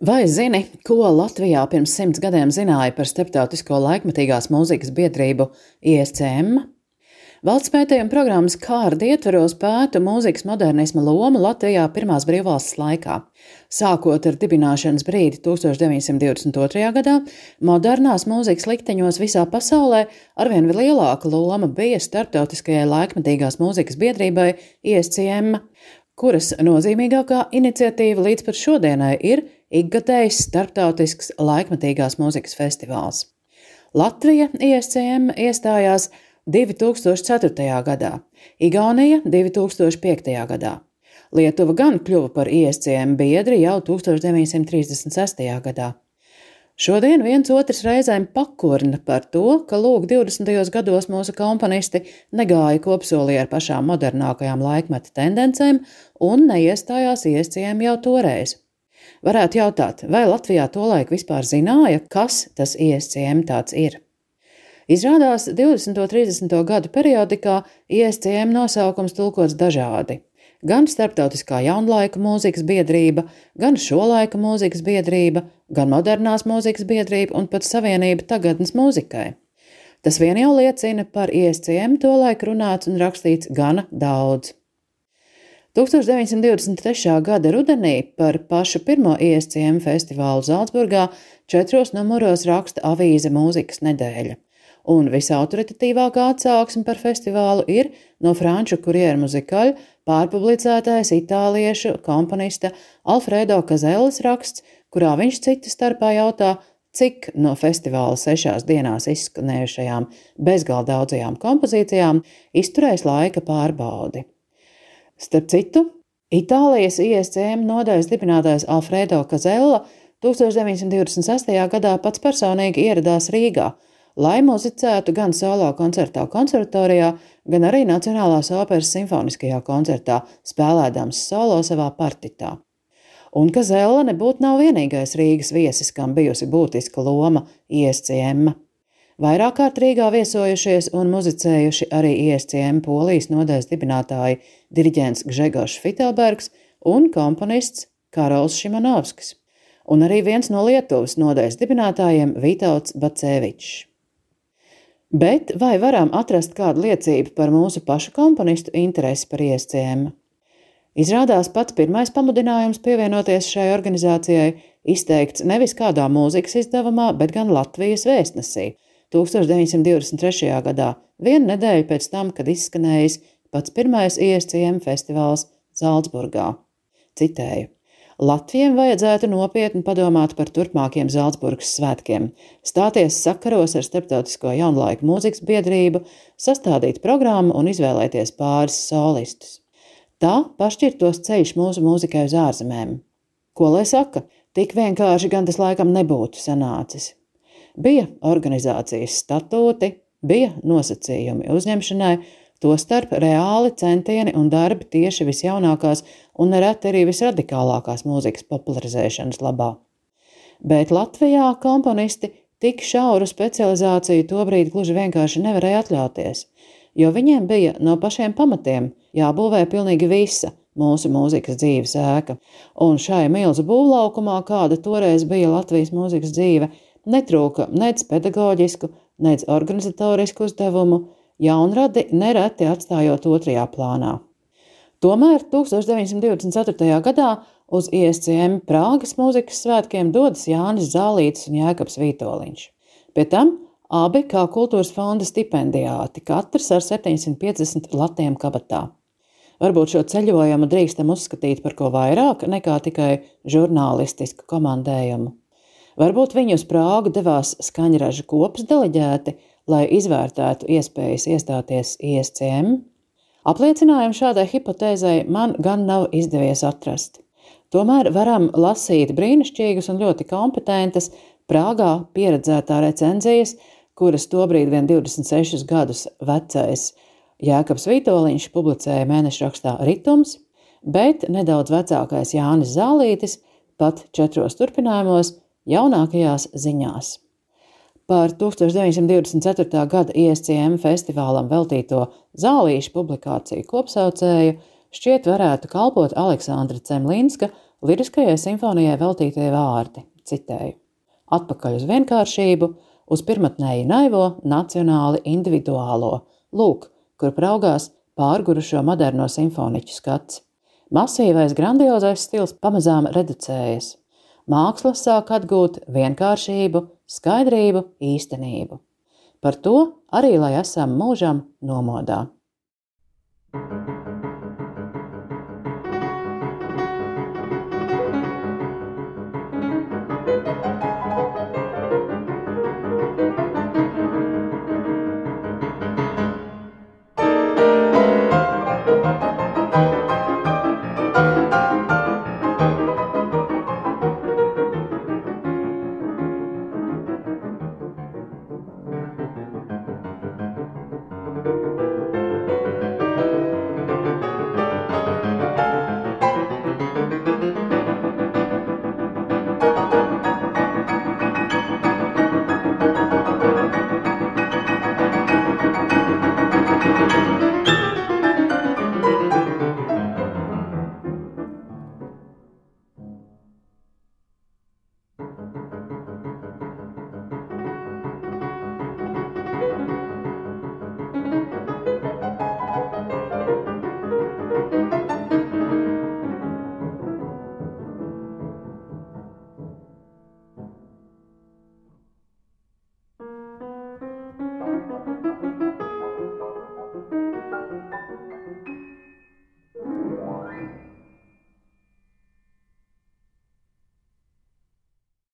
Vai zini, ko Latvijā pirms simts gadiem zināja par starptautisko laikmatīgās mūzikas biedrību ISCM? Valsts pētījuma programmas kārta ietveros pēta mūzikas modernisma lomu Latvijā Pirmās brīvvalsts laikā. Sākot ar dibināšanas brīdi 1922. gadā, modernās mūzikas likteņos visā pasaulē arvien lielāka loma bija starptautiskajai laikmatīgās mūzikas biedrībai ISCM, kuras nozīmīgākā iniciatīva līdz pat šodienai ir ikgadējs starptautisks laikmatīgās mūzikas festivāls. Latvija ISCM iestājās 2004. gadā, Igaunija 2005. gadā. Lietuva gan kļuva par ISCM biedri jau 1936. gadā. Šodien viens otrs reizēm pakurna par to, ka lūk 20. gados mūsu komponisti negāja kopsolī ar pašām modernākajām laikmeta tendencēm un neiestājās ISCM jau toreiz. Varētu jautāt, vai Latvijā tolaik vispār zināja, kas tas ISCM tāds ir? Izrādās 20. un 30. gadu periodikā ISCM nosaukums tulkots dažādi. Gan starptautiskā jaunlaika mūzikas biedrība, gan šolaika mūzikas biedrība, gan modernās mūzikas biedrība un pat savienība tagadnes mūzikai. Tas vien jau liecina par ISCM tolaik runāts un rakstīts gana daudz. 1923. gada rudenī par pašu pirmo ISCM festivālu Zaldzburgā četros numuros raksta avīze Mūzikas nedēļa. Un visautoritatīvākā atsauksme par festivālu ir no franču kurjeru muzikaļu pārpublicētais itāliešu komponista Alfredo Kazelis raksts, kurā viņš citu starpā jautā, cik no festivāla sešās dienās izskanējušajām bezgalīgi daudzajām kompozīcijām izturēs laika pārbaudi. Starp citu, Itālijas ISCM nodaļas dibinātājs Alfredo Kazella 1926. gadā pats personīgi ieradās Rīgā, lai muzicētu gan solo koncertā konservatorijā, gan arī Nacionālās operas simfoniskajā koncertā, spēlēdams solo savā partitā. Un Kazella nebūtu nav vienīgais Rīgas viesis, kam bijusi būtiska loma ISCM. Vairāk kārt Rīgā viesojušies un muzicējuši arī ISCM polijas nodaļas dibinātāji diriģents Gžegošs Fitelbergs un komponists Karols Šimanovskis, un arī viens no Lietuvas nodaļas dibinātājiem Vītauts Bacevičs. Bet vai varam atrast kādu liecību par mūsu pašu komponistu interesi par ISCM? Izrādās pats pirmais pamudinājums pievienoties šai organizācijai izteikts nevis kādā mūzikas izdevumā, bet gan Latvijas vēstnesī, 1923. gadā, vienu nedēļu pēc tam, kad izskanējis pats pirmais ISCM festivāls Zaldzburgā. Citēju: Latvijiem vajadzētu nopietni padomāt par turpmākiem Zaldzburgas svētkiem, stāties sakaros ar Starptautisko jaunlaiku mūzikas biedrību, sastādīt programmu un izvēlēties pāris solistus. Tā pašķirtos ceļš mūsu mūzikai uz ārzemēm. Ko lai saka, tik vienkārši gan tas laikam nebūtu sanācis. Bija organizācijas statūti, bija nosacījumi uzņemšanai, tostarp reāli centieni un darbi tieši visjaunākās un nereti arī visradikālākās mūzikas popularizēšanas labā. Bet Latvijā komponisti tik šauru specializāciju tobrīd gluži vienkārši nevarēja atļauties, jo viņiem bija no pašiem pamatiem jābūvē pilnīgi visa mūsu mūzikas dzīves ēka, un šai milzu būvlaukumā, kāda toreiz bija Latvijas mūzikas dzīve, Netrūka nec pedagoģisku, nec organizatorisku uzdevumu, jaunradi nereti atstājot otrajā plānā. Tomēr 1924. gadā uz ISCM Prāgas mūzikas svētkiem dodas Jānis Zālītis un Jēkabs Vītoliņš. Pie tam abi kā kultūras fonda stipendijāti, katrs ar 750 latiem kabatā. Varbūt šo ceļojumu drīkstam uzskatīt par ko vairāk nekā tikai žurnālistisku komandējumu. Varbūt viņi uz Prāgu devās skaņraža kopas deleģēti, lai izvērtētu iespējas iestāties ISCM. Apliecinājumu šādai hipotēzei man gan nav izdevies atrast. Tomēr varam lasīt brīnišķīgas un ļoti kompetentas Prāgā pieredzētā recenzijas, kuras tobrīd vien 26 gadus vecais Jēkabs Vitoļņš publicēja mēneša rakstā Ritums, bet nedaudz vecākais Jānis Zālītis pat četros turpinājumos jaunākajās ziņās. Par 1924. gada ISCM festivālam veltīto zālīšu publikāciju kopsaucēju šķiet varētu kalpot Aleksandra Cemlinska Liriskajai simfonijai veltītie vārdi, citēju: Atpakaļ uz vienkāršību, uz pirmotnēji naivo, nacionāli individuālo, lūk, kur praugās pārgurušo moderno simfoniķu skats. Masīvais, grandiozais stils pamazām reducējas. Māksla sāk atgūt vienkāršību, skaidrību, īstenību. Par to arī lai esam mūžam nomodā. thank you